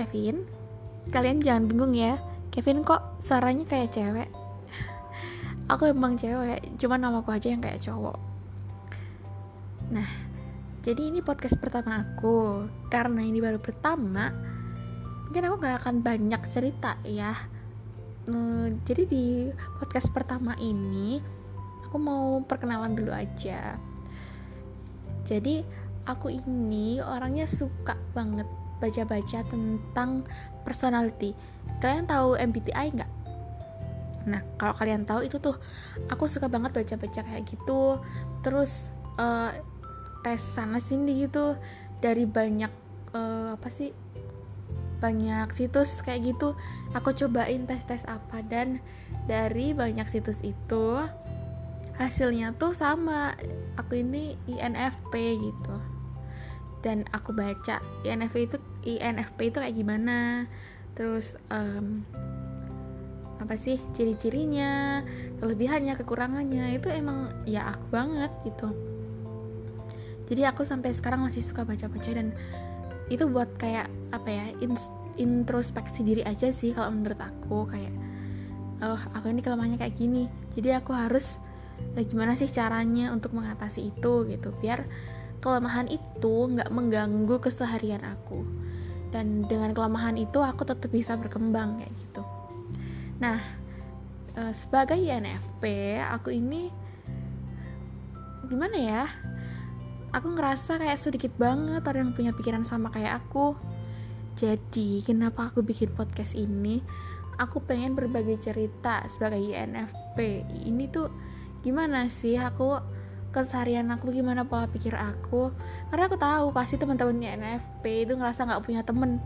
Kevin. Kalian jangan bingung ya. Kevin kok suaranya kayak cewek? aku emang cewek, cuma namaku aja yang kayak cowok. Nah, jadi ini podcast pertama aku. Karena ini baru pertama, mungkin aku gak akan banyak cerita ya. Uh, jadi di podcast pertama ini, aku mau perkenalan dulu aja. Jadi aku ini orangnya suka banget baca-baca tentang personality. Kalian tahu MBTI nggak? Nah, kalau kalian tahu itu tuh aku suka banget baca-baca kayak gitu. Terus uh, tes sana sini gitu dari banyak uh, apa sih? Banyak situs kayak gitu. Aku cobain tes-tes apa dan dari banyak situs itu hasilnya tuh sama. Aku ini INFP gitu dan aku baca INFP itu INFP itu kayak gimana? Terus um, apa sih ciri-cirinya kelebihannya kekurangannya itu emang ya aku banget gitu. Jadi aku sampai sekarang masih suka baca-baca dan itu buat kayak apa ya in, introspeksi diri aja sih kalau menurut aku kayak oh aku ini kelemahannya kayak gini jadi aku harus ya gimana sih caranya untuk mengatasi itu? gitu biar kelemahan itu nggak mengganggu keseharian aku dan dengan kelemahan itu aku tetap bisa berkembang kayak gitu. Nah e, sebagai INFP aku ini gimana ya? Aku ngerasa kayak sedikit banget orang yang punya pikiran sama kayak aku. Jadi kenapa aku bikin podcast ini? Aku pengen berbagi cerita sebagai INFP ini tuh gimana sih? Aku keseharian aku gimana pola pikir aku. Karena aku tahu pasti teman-temannya NFP itu ngerasa nggak punya temen.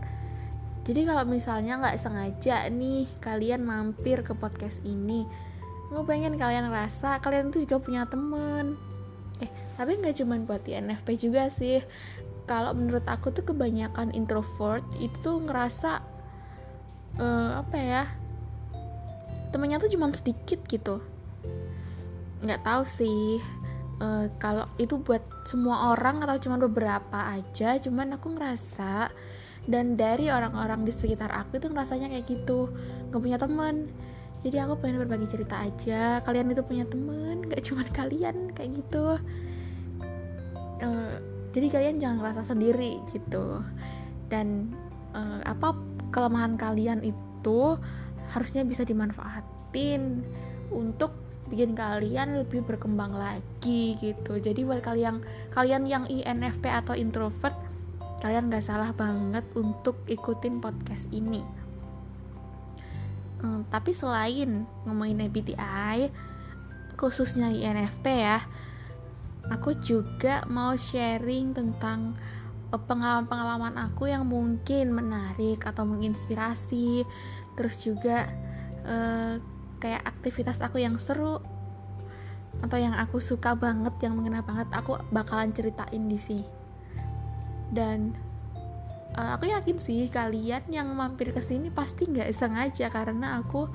Jadi kalau misalnya nggak sengaja nih kalian mampir ke podcast ini gue pengen kalian rasa kalian tuh juga punya temen. Eh tapi nggak cuma buat di NFP juga sih. Kalau menurut aku tuh kebanyakan introvert itu ngerasa uh, apa ya temennya tuh cuma sedikit gitu. Nggak tahu sih uh, kalau itu buat semua orang atau cuma beberapa aja cuman aku ngerasa dan dari orang-orang di sekitar aku itu ngerasanya kayak gitu nggak punya temen jadi aku pengen berbagi cerita aja kalian itu punya temen nggak cuma kalian kayak gitu. Uh, jadi kalian jangan ngerasa sendiri gitu. Dan uh, apa kelemahan kalian itu harusnya bisa dimanfaatin untuk bikin kalian lebih berkembang lagi gitu. Jadi buat kalian kalian yang INFP atau introvert kalian gak salah banget untuk ikutin podcast ini. Hmm, tapi selain ngomongin MBTI khususnya INFP ya aku juga mau sharing tentang eh, pengalaman-pengalaman aku yang mungkin menarik atau menginspirasi. Terus juga uh, kayak aktivitas aku yang seru atau yang aku suka banget yang mengena banget aku bakalan ceritain di sini. Dan uh, aku yakin sih kalian yang mampir ke sini pasti nggak sengaja karena aku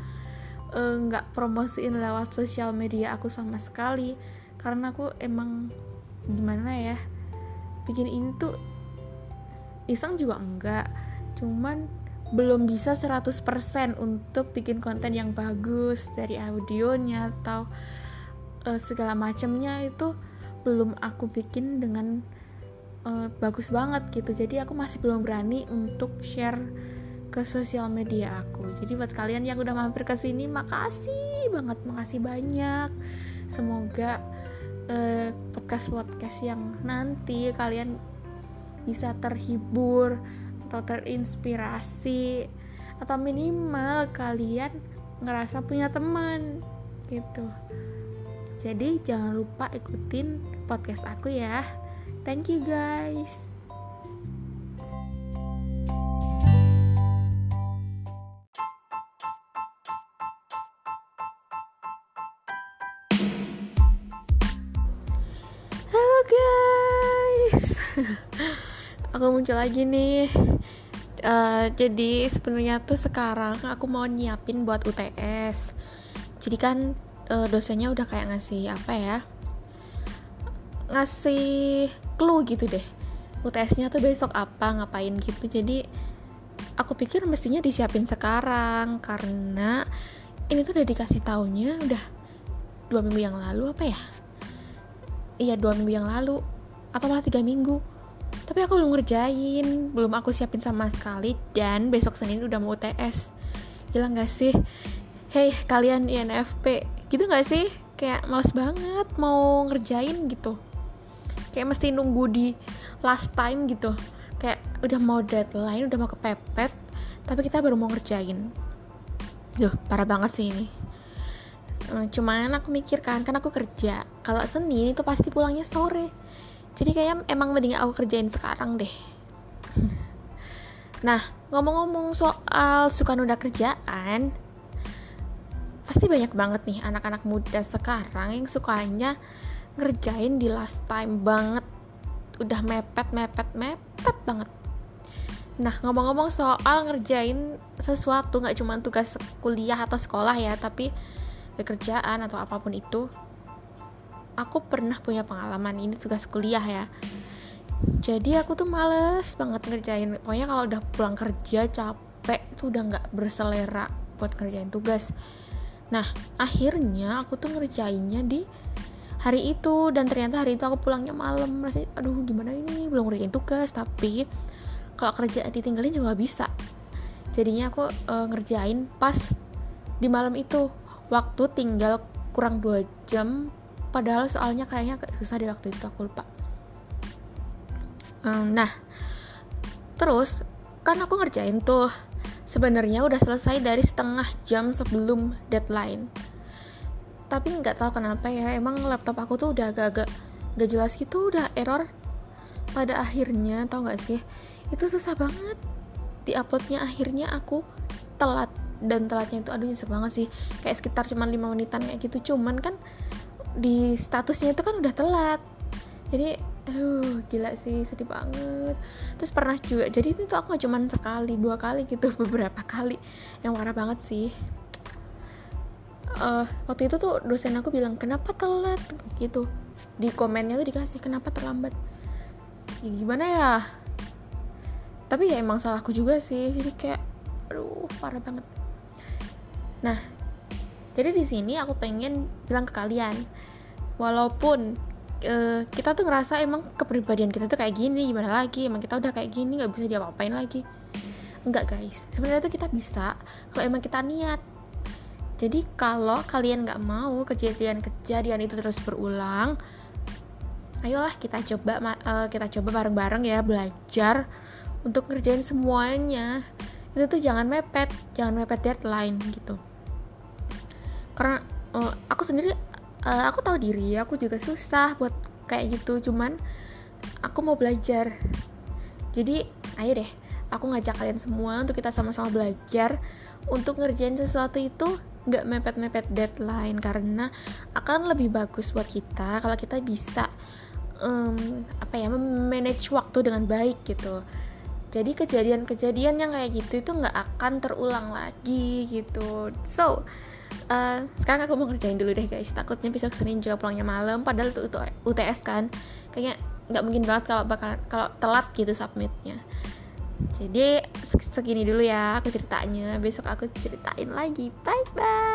eh, nggak uh, promosiin lewat sosial media aku sama sekali. Karena aku emang gimana ya bikin ini tuh iseng juga enggak. Cuman belum bisa 100% untuk bikin konten yang bagus dari audionya atau uh, segala macamnya itu belum aku bikin dengan uh, bagus banget gitu. Jadi aku masih belum berani untuk share ke sosial media aku. Jadi buat kalian yang udah mampir ke sini makasih banget makasih banyak. Semoga uh, podcast podcast yang nanti kalian bisa terhibur atau terinspirasi atau minimal kalian ngerasa punya teman gitu. Jadi jangan lupa ikutin podcast aku ya. Thank you guys Aku muncul lagi nih. Uh, jadi sebenarnya tuh sekarang aku mau nyiapin buat UTS jadi kan uh, dosennya udah kayak ngasih apa ya? Ngasih clue gitu deh. UTS-nya tuh besok apa ngapain gitu. Jadi aku pikir mestinya disiapin sekarang karena ini tuh udah dikasih taunya udah dua minggu yang lalu apa ya? Iya dua minggu yang lalu atau malah tiga minggu tapi aku belum ngerjain belum aku siapin sama sekali dan besok Senin udah mau UTS gila gak sih? Hey kalian INFP gitu gak sih? Kayak males banget mau ngerjain gitu. Kayak mesti nunggu di last time gitu. Kayak udah mau deadline udah mau kepepet tapi kita baru mau ngerjain. Duh, parah banget sih ini. Eh, cuman aku mikir kan kan aku kerja. Kalau Senin itu pasti pulangnya sore jadi kayak emang mending aku kerjain sekarang deh. Nah ngomong-ngomong soal suka nunda kerjaan pasti banyak banget nih anak-anak muda sekarang yang sukanya ngerjain di last time banget. Udah mepet mepet mepet banget. Nah ngomong-ngomong soal ngerjain sesuatu nggak cuma tugas kuliah atau sekolah ya tapi kerjaan atau apa pun itu aku pernah punya pengalaman ini tugas kuliah ya. Jadi aku tuh males banget ngerjain pokoknya kalau udah pulang kerja capek itu udah nggak berselera buat ngerjain tugas. Nah akhirnya aku tuh ngerjainnya di hari itu dan ternyata hari itu aku pulangnya malam. Merasa aduh gimana ini? Belum ngerjain tugas. Tapi kalau kerja ditinggalin juga bisa. Jadinya aku uh, ngerjain pas di malam itu. Waktu tinggal kurang dua jam padahal soalnya kayaknya susah di waktu itu aku lupa. Um, nah terus kan aku ngerjain tuh sebenarnya udah selesai dari setengah jam sebelum deadline. Tapi nggak tahu kenapa ya emang laptop aku tuh udah agak-agak gak jelas gitu udah error. Pada akhirnya tau gak sih itu susah banget. Di uploadnya akhirnya aku telat dan telatnya itu aduh nyesek banget sih. Kayak sekitar cuma 5 menitan kayak gitu cuman kan di statusnya itu kan udah telat. Jadi aduh gila sih sedih banget. Terus pernah juga jadi itu aku gak cuman sekali dua kali gitu beberapa kali. Yang parah banget sih. Uh, waktu itu tuh dosen aku bilang kenapa telat? Gitu. Di komennya tuh dikasih kenapa terlambat? Ya, gimana ya? Tapi ya emang salahku juga sih jadi kayak aduh parah banget. Nah jadi di sini aku pengen bilang ke kalian walaupun uh, kita tuh ngerasa emang kepribadian kita tuh kayak gini gimana lagi? Emang kita udah kayak gini nggak bisa diapa-apain lagi. Enggak guys. Sebenarnya tuh kita bisa kalau emang kita niat. Jadi kalau kalian nggak mau kejadian-kejadian itu terus berulang ayolah kita coba uh, kita coba bareng-bareng ya belajar untuk ngerjain semuanya. Itu tuh jangan mepet jangan mepet deadline gitu. Karena uh, aku sendiri uh, aku tahu diri aku juga susah buat kayak gitu cuman aku mau belajar. Jadi ayo deh aku ngajak kalian semua untuk kita sama-sama belajar untuk ngerjain sesuatu itu nggak mepet-mepet deadline karena akan lebih bagus buat kita kalau kita bisa um, apa ya manage waktu dengan baik gitu. Jadi kejadian-kejadian yang kayak gitu itu nggak akan terulang lagi gitu. So uh, sekarang aku mau ngerjain dulu deh guys. Takutnya besok Senin juga pulangnya malam padahal itu, UTS kan. Kayaknya nggak mungkin banget kalau bakal kalau telat gitu submitnya. Jadi segini dulu ya aku ceritanya. Besok aku ceritain lagi. Bye bye